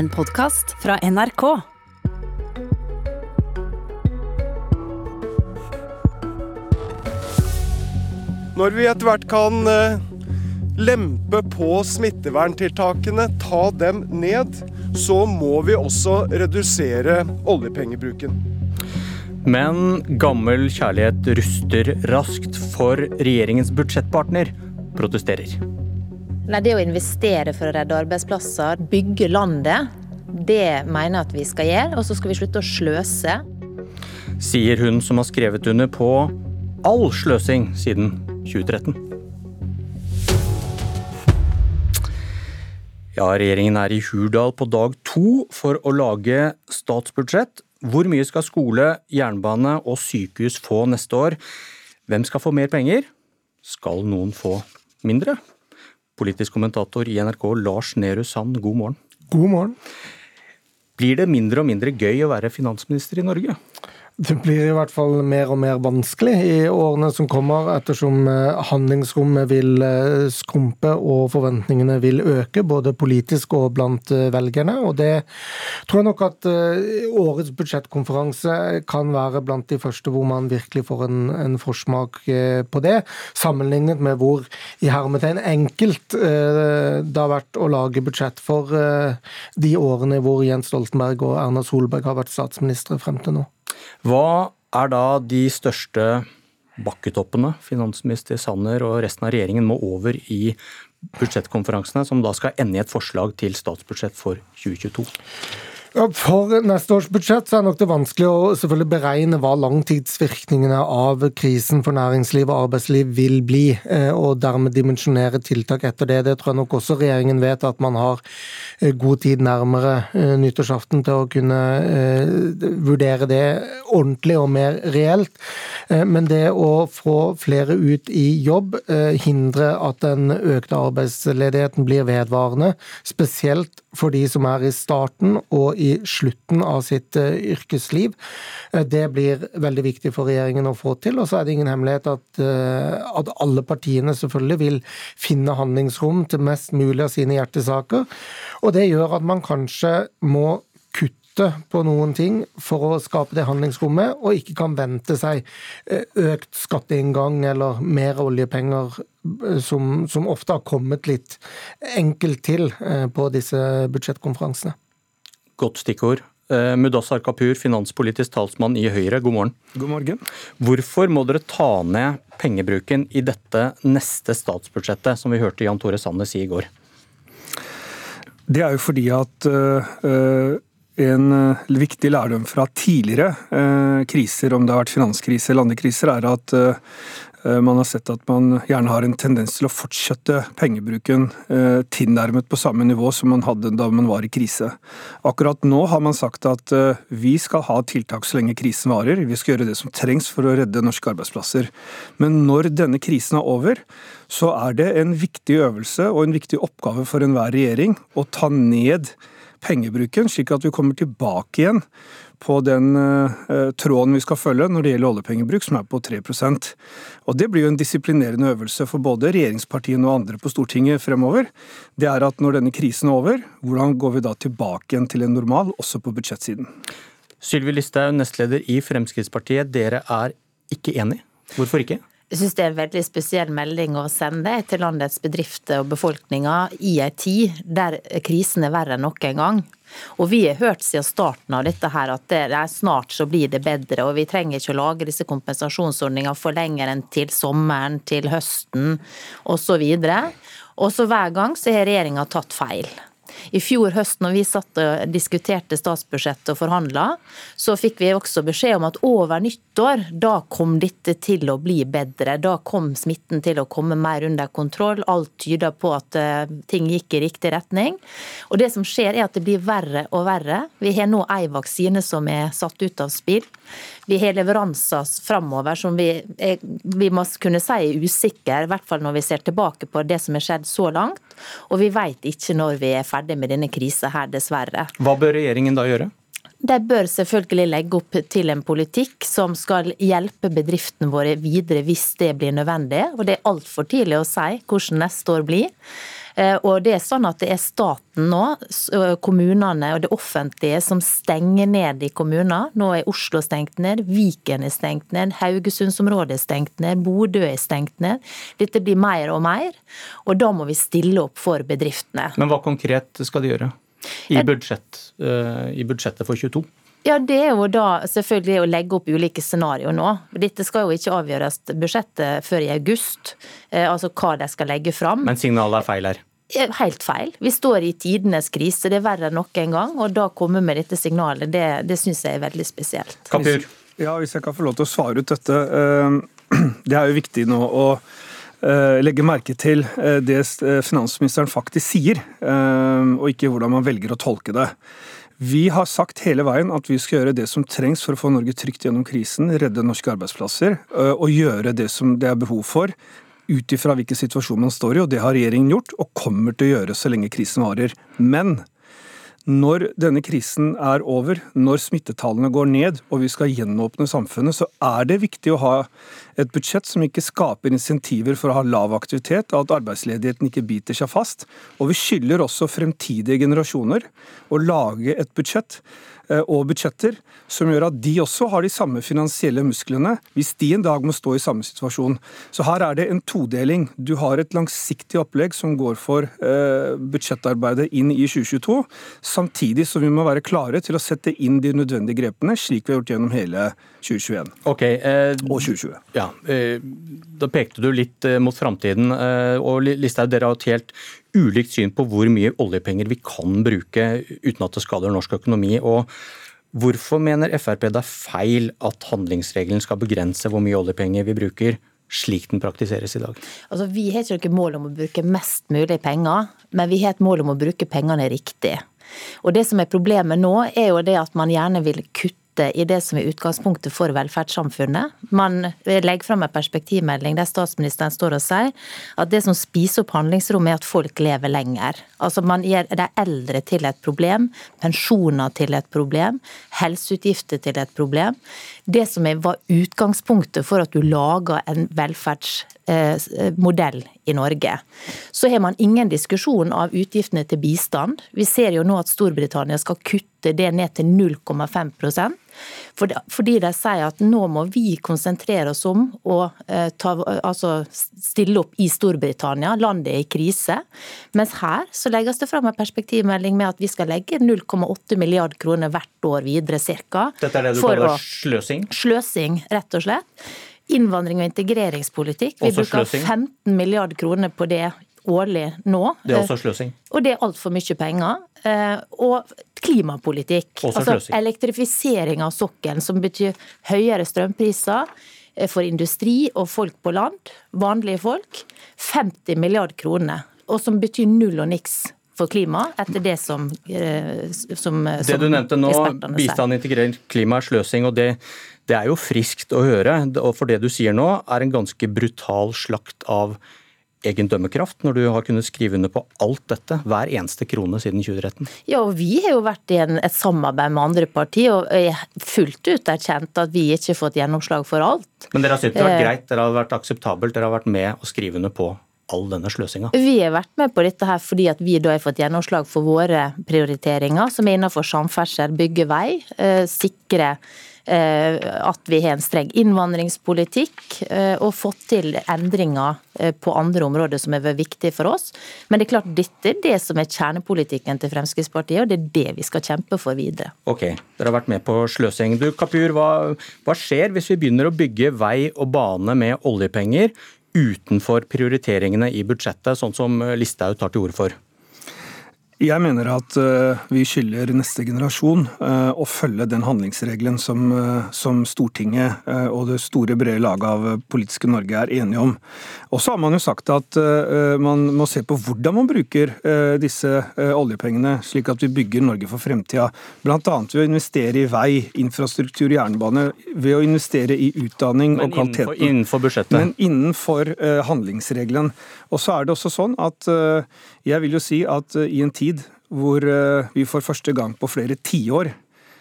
En podkast fra NRK. Når vi etter hvert kan eh, lempe på smitteverntiltakene, ta dem ned, så må vi også redusere oljepengebruken. Men gammel kjærlighet ruster raskt, for regjeringens budsjettpartner protesterer. Nei, Det å investere for å redde arbeidsplasser, bygge landet, det mener jeg at vi skal gjøre. Og så skal vi slutte å sløse. Sier hun som har skrevet under på all sløsing siden 2013. Ja, regjeringen er i Hurdal på dag to for å lage statsbudsjett. Hvor mye skal skole, jernbane og sykehus få neste år? Hvem skal få mer penger? Skal noen få mindre? Politisk kommentator i NRK Lars Nehru Sand, god morgen. God morgen. Blir det mindre og mindre gøy å være finansminister i Norge? Det blir i hvert fall mer og mer vanskelig i årene som kommer, ettersom eh, handlingsrommet vil eh, skrumpe og forventningene vil øke, både politisk og blant eh, velgerne. Og det tror jeg nok at årets budsjettkonferanse kan være blant de første hvor man virkelig får en, en forsmak på det, sammenlignet med hvor i hermetegn enkelt det har vært å lage budsjett for de årene hvor Jens Stoltenberg og Erna Solberg har vært statsministre frem til nå. Hva er da de største bakketoppene finansminister Sanner og resten av regjeringen må over i budsjettkonferansene, som da skal ende i et forslag til statsbudsjett for 2022? For neste års budsjett så er nok det vanskelig å selvfølgelig beregne hva langtidsvirkningene av krisen for næringsliv og arbeidsliv vil bli, eh, og dermed dimensjonere tiltak etter det. Det tror jeg nok også regjeringen vet, at man har eh, god tid nærmere eh, nyttårsaften til å kunne vurdere det ordentlig og mer reelt. Men det å få flere ut i jobb, hindre at den økte arbeidsledigheten blir vedvarende, spesielt for de som er i starten og i slutten av sitt uh, yrkesliv. Uh, det blir veldig viktig for regjeringen å få til. Og så er det ingen hemmelighet at, uh, at alle partiene selvfølgelig vil finne handlingsrom til mest mulig av sine hjertesaker. Og det gjør at man kanskje må kutte på noen ting for å skape det handlingsrommet, og ikke kan vente seg økt skatteinngang eller mer oljepenger som, som, ofte har kommet litt enkelt til på disse budsjettkonferansene. Godt stikkord. Eh, Mudassar Kapur, finanspolitisk talsmann i Høyre, god morgen. God morgen. Hvorfor må dere ta ned pengebruken i dette neste statsbudsjettet, som vi hørte Jan Tore Sanner si i går? Det er jo fordi at uh, en viktig lærdom fra tidligere uh, kriser, om det har vært finanskrise eller andre kriser, er at Eh, man har sett at man gjerne har en tendens til å fortsette pengebruken eh, tilnærmet på samme nivå som man hadde da man var i krise. Akkurat nå har man sagt at eh, vi skal ha tiltak så lenge krisen varer. Vi skal gjøre det som trengs for å redde norske arbeidsplasser. Men når denne krisen er over, så er det en viktig øvelse og en viktig oppgave for enhver regjering å ta ned pengebruken, slik at vi kommer tilbake igjen på den uh, tråden vi skal følge når det gjelder oljepengebruk, som er på 3% Og Det blir jo en disiplinerende øvelse for både regjeringspartiene og andre på Stortinget fremover. Det er at når denne krisen er over, hvordan går vi da tilbake igjen til en normal, også på budsjettsiden? Sylvi Listhaug, nestleder i Fremskrittspartiet. Dere er ikke enig. Hvorfor ikke? Jeg syns det er en veldig spesiell melding å sende til landets bedrifter og befolkninga i en tid der krisen er verre enn noen gang. Og vi har hørt siden starten av dette her at det er snart så blir det bedre, og vi trenger ikke å lage disse kompensasjonsordningene for lenger enn til sommeren, til høsten osv. Og så hver gang så har regjeringa tatt feil. I fjor høst når vi satt og diskuterte statsbudsjettet og forhandla, så fikk vi også beskjed om at over nyttår, da kom dette til å bli bedre. Da kom smitten til å komme mer under kontroll. Alt tyder på at eh, ting gikk i riktig retning. Og det som skjer er at det blir verre og verre. Vi har nå ei vaksine som er satt ut av spill. Vi har leveranser framover som vi, vi må kunne si er usikre, i hvert fall når vi ser tilbake på det som har skjedd så langt. Og vi vet ikke når vi er ferdig med denne krisa her, dessverre. Hva bør regjeringen da gjøre? De bør selvfølgelig legge opp til en politikk som skal hjelpe bedriftene våre videre hvis det blir nødvendig. Og det er altfor tidlig å si hvordan neste år blir. Eh, og det er sånn at det er staten nå, kommunene og det offentlige, som stenger ned i kommuner. Nå er Oslo stengt ned, Viken er stengt ned, Haugesundsområdet er stengt ned, Bodø er stengt ned. Dette blir mer og mer, og da må vi stille opp for bedriftene. Men hva konkret skal de gjøre i, budsjett, i budsjettet for 22? Ja, Det er jo da selvfølgelig å legge opp ulike scenarioer nå. Dette skal jo ikke avgjøres budsjettet før i august, altså hva de skal legge fram. Men signalet er feil her? Helt feil. Vi står i tidenes krise, det er verre enn noen gang. Og da komme med dette signalet, det, det syns jeg er veldig spesielt. Kapur. Ja, Hvis jeg kan få lov til å svare ut dette. Det er jo viktig nå å legge merke til det finansministeren faktisk sier, og ikke hvordan man velger å tolke det. Vi har sagt hele veien at vi skal gjøre det som trengs for å få Norge trygt gjennom krisen, redde norske arbeidsplasser og gjøre det som det er behov for ut ifra hvilken situasjon man står i, og det har regjeringen gjort, og kommer til å gjøre så lenge krisen varer. Men når denne krisen er over, når smittetallene går ned og vi skal gjenåpne samfunnet, så er det viktig å ha et budsjett som ikke skaper insentiver for å ha lav aktivitet, og at arbeidsledigheten ikke biter seg fast. Og vi skylder også fremtidige generasjoner å lage et budsjett Eh, og budsjetter, som gjør at de også har de samme finansielle musklene hvis de en dag må stå i samme situasjon. Så her er det en todeling. Du har et langsiktig opplegg som går for eh, budsjettarbeidet inn i 2022, samtidig som vi må være klare til å sette inn de nødvendige grepene, slik vi har gjort gjennom hele 2021 okay, eh, og 2020. Ja, eh, Da pekte du litt eh, mot framtiden. Eh, og Listhaug, dere har et helt ulikt syn på hvor mye oljepenger vi kan bruke uten at det skader norsk økonomi. og Hvorfor mener Frp det er feil at handlingsregelen skal begrense hvor mye oljepenger vi bruker, slik den praktiseres i dag? Altså, vi har ikke noe mål om å bruke mest mulig penger, men vi har et mål om å bruke pengene riktig. Og Det som er problemet nå, er jo det at man gjerne vil kutte i det som er utgangspunktet for velferdssamfunnet. Man legger fram en perspektivmelding der statsministeren står og sier at det som spiser opp handlingsrommet, er at folk lever lenger. Altså Man gjør de eldre til et problem, pensjoner til et problem, helseutgifter til et problem. Det som var utgangspunktet for at du laga en velferdsmodell i Norge. Så har man ingen diskusjon av utgiftene til bistand. Vi ser jo nå at Storbritannia skal kutte det ned til 0,5% fordi de sier at nå må vi konsentrere oss om å eh, ta, altså stille opp i Storbritannia, landet er i krise. Mens her så legges det fram en perspektivmelding med at vi skal legge 0,8 milliard kroner hvert år videre, ca. Dette er det du kaller sløsing? Sløsing, rett og slett innvandring og integreringspolitikk. Vi bruker 15 milliard kroner på det årlig nå. Det er også sløsing. Eh, og det er altfor mye penger. Eh, og klimapolitikk. Også altså elektrifisering av sokkelen, som betyr høyere strømpriser for industri og folk på land, vanlige folk. 50 milliard kroner. Og som betyr null og niks for klima, etter det som, som Det du nevnte nå, bistand, integrering, klima, sløsing, og det, det er jo friskt å høre. For det du sier nå, er en ganske brutal slakt av egen dømmekraft, når du har kunnet skrive under på alt dette, hver eneste krone siden 2013? Ja, og vi har jo vært i en, et samarbeid med andre partier og er fullt ut erkjent at vi ikke har fått gjennomslag for alt. Men dere har syntes det har vært eh, greit, dere har vært akseptabelt, dere har vært med å skrive under på all denne sløsinga? Vi har vært med på dette her fordi at vi da har fått gjennomslag for våre prioriteringer, som er innenfor samferdsel, bygge vei, eh, sikre Eh, at vi har en streng innvandringspolitikk eh, og fått til endringer på andre områder som har vært viktige for oss. Men det er klart dette er det som er kjernepolitikken til Fremskrittspartiet, og det er det vi skal kjempe for videre. Ok, dere har vært med på sløsing. Du Kapur, hva, hva skjer hvis vi begynner å bygge vei og bane med oljepenger utenfor prioriteringene i budsjettet, sånn som Listhaug tar til orde for? Jeg mener at uh, vi skylder neste generasjon uh, å følge den handlingsregelen som, uh, som Stortinget og det store, brede laget av politiske Norge er enige om. Og så har man jo sagt at man må se på hvordan man bruker disse oljepengene, slik at vi bygger Norge for fremtida. Bl.a. ved å investere i vei, infrastruktur, jernbane, ved å investere i utdanning Men og kvaliteten. Innenfor, innenfor budsjettet? Men innenfor handlingsregelen. Og så er det også sånn at jeg vil jo si at i en tid hvor eh, vi for første gang på flere tiår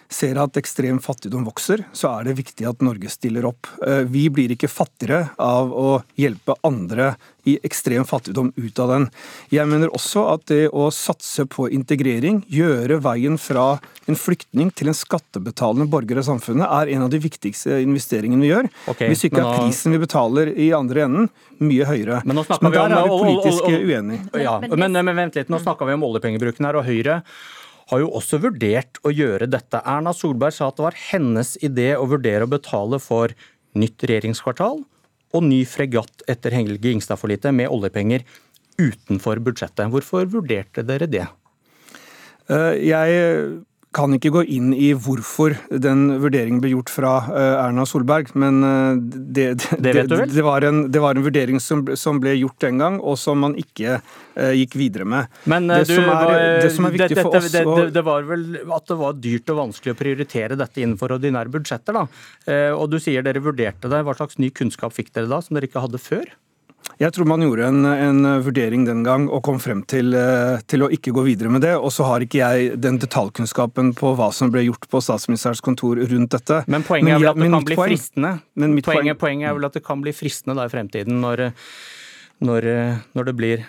ser at ekstrem fattigdom vokser, så er det viktig at Norge stiller opp. Eh, vi blir ikke fattigere av å hjelpe andre i ekstrem fattigdom ut av den. Jeg mener også at det å satse på integrering, gjøre veien fra en flyktning til en skattebetalende borger i samfunnet, er en av de viktigste investeringene vi gjør. Okay, Hvis ikke nå... er prisen vi betaler i andre enden, mye høyere. Men, nå men der om, er vi politisk uenige. Ja, men, men, vent litt, nå snakker vi om oljepengebruken her, og Høyre har jo også vurdert å gjøre dette. Erna Solberg sa at det var hennes idé å vurdere å betale for nytt regjeringskvartal og ny fregatt etter Helge Ingstad-forlitet med oljepenger utenfor budsjettet. Hvorfor vurderte dere det? Eh, jeg kan ikke gå inn i hvorfor den vurderingen ble gjort fra eh, Erna Solberg, men eh, det, det, det, det var, en, var, en, vurdering som, som, ble gjort den gang, og som man ikke uh, gikk videre med. Men det, du, som er, det, som er viktig for oss det, var vel at det var dyrt og vanskelig å prioritere dette innenfor ordinære budsjetter, da. Og du sier dere vurderte det. Hva slags ny kunnskap fikk dere da, som dere ikke hadde før? Jeg tror man gjorde en, en, vurdering den gang og kom frem til, eh, til, å ikke gå videre med det. Og så har ikke jeg den detaljkunnskapen på hva som ble gjort på statsministerens kontor rundt dette. Men poenget er vel at det kan bli fristende poenget, poenget, er vel at det kan bli fristende da i fremtiden, når, når, når det blir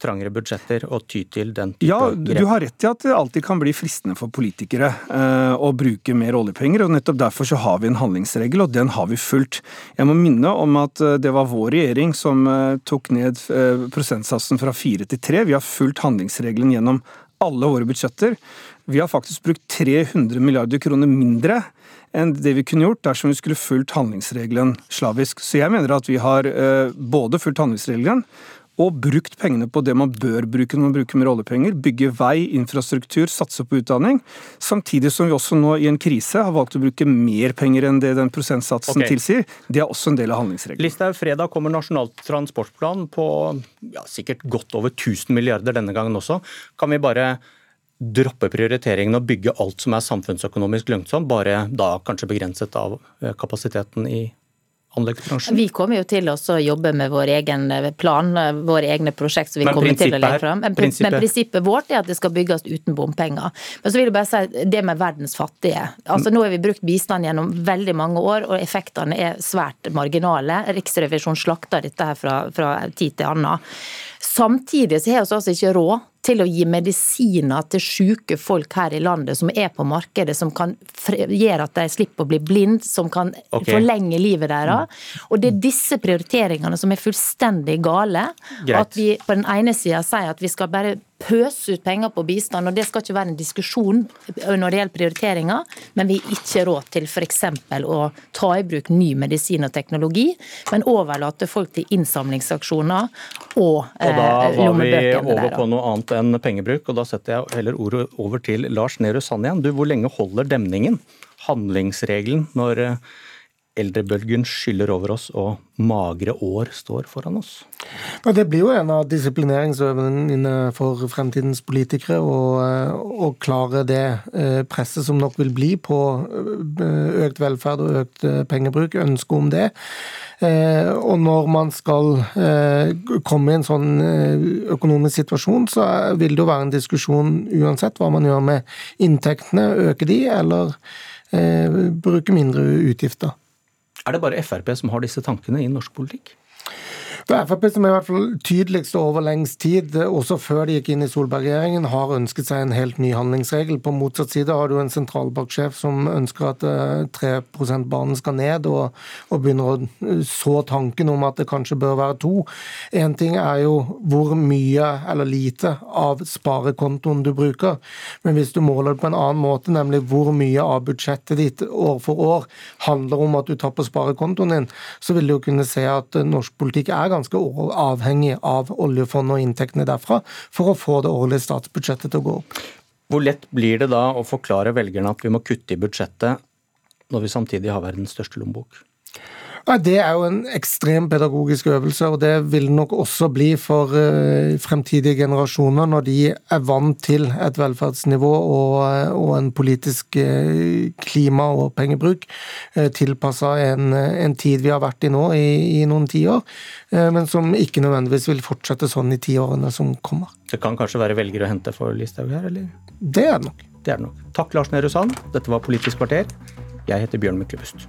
trangere budsjetter og ty til den type ja, grep? Ja, du har rett i at det alltid kan bli fristende for politikere eh, å bruke mer oljepenger. og Nettopp derfor så har vi en handlingsregel, og den har vi fulgt. Jeg må minne om at eh, det var vår regjering som eh, tok ned eh, prosentsatsen fra fire til tre. Vi har fulgt handlingsregelen gjennom alle våre budsjetter. Vi har faktisk brukt 300 milliarder kroner mindre enn det vi kunne gjort dersom vi skulle fulgt handlingsregelen slavisk. Så jeg mener at vi har eh, både fulgt handlingsregelen og brukt pengene på det man bør bruke når man bruker mer oljepenger. Bygge vei, infrastruktur, satse på utdanning. Samtidig som vi også nå i en krise har valgt å bruke mer penger enn det den prosentsatsen okay. tilsier. Det er også en del av handlingsregelen. Listhaug, fredag kommer Nasjonal transportplan på ja, sikkert godt over 1000 milliarder denne gangen også. Kan vi bare droppe prioriteringen og bygge alt som er samfunnsøkonomisk lønnsomt, bare da kanskje begrenset av eh, kapasiteten i anleggsbransjen? Vi kommer jo til å jobbe med vår egen plan, våre egne prosjekt som vi kommer til å legge fram. Men prinsippet. men prinsippet vårt er at det skal bygges uten bompenger. Men så vil jeg bare si det med verdens fattige. Altså Nå har vi brukt bistand gjennom veldig mange år, og effektene er svært marginale. Riksrevisjonen slakter dette her fra, fra tid til annen. Samtidig så har vi altså ikke råd til å gi medisiner til syke folk her i landet som er på markedet, som kan gjøre at de slipper å bli blind, som kan okay. forlenge livet deres. Og det er disse prioriteringene som er fullstendig gale. Greit. At vi på den ene sida sier at vi skal bare pøse ut penger på bistand, og det skal ikke være en diskusjon når det gjelder prioriteringer, men vi har ikke råd til f.eks. å ta i bruk ny medisin og teknologi, men overlate folk til innsamlingsaksjoner og lommebøkene Og da eh, var vi over på noe annet enn pengebruk, og da setter jeg heller ordet over til Lars Nehru Sand igjen. Du, hvor lenge holder demningen, handlingsregelen, når eh, eldrebølgen skyller over oss og magre år står foran oss? Ja, det blir jo en av disiplineringsøvene for fremtidens politikere å klare det eh, presset som nok vil bli på eh, økt velferd og økt eh, pengebruk, ønsket om det. Og når man skal komme i en sånn økonomisk situasjon, så vil det jo være en diskusjon uansett hva man gjør med inntektene, øke de, eller bruke mindre utgifter. Er det bare Frp som har disse tankene i norsk politikk? Det er Frp som i hvert fall tydeligst over lengst tid, også før de gikk inn i Solberg-regjeringen, har ønsket seg en helt ny handlingsregel. På motsatt side har du en sentralbanksjef som ønsker at 3 eh, %-banen skal ned, og, og, begynner å eh, så tanken om at det kanskje bør være to. Én ting er jo hvor mye eller lite av sparekontoen du bruker, men hvis du måler det på en annen måte, nemlig hvor mye av budsjettet ditt år for år handler om at du tar på sparekontoen din, så vil du jo kunne se at norsk politikk er ganske avhengig av oljefondet og inntektene derfra for å få det årlige statsbudsjettet til å gå opp. Hvor lett blir det da å forklare velgerne at vi må kutte i budsjettet, når vi samtidig har verdens største lommebok? Det er jo en ekstrem pedagogisk øvelse, og det vil nok også bli for uh, fremtidige generasjoner når de er vant til et velferdsnivå og, uh, og en politisk uh, klima- og pengebruk tilpassa en, en, tid vi har vært i nå i, i noen tiår, men som ikke nødvendigvis vil fortsette sånn i tiårene som kommer. Det kan kanskje være velgere å hente for Listhaug her, eller? Det er det nok. Det er det nok. Takk, Lars Nehru Sand. Dette var Politisk kvarter. Jeg heter Bjørn Myklebust.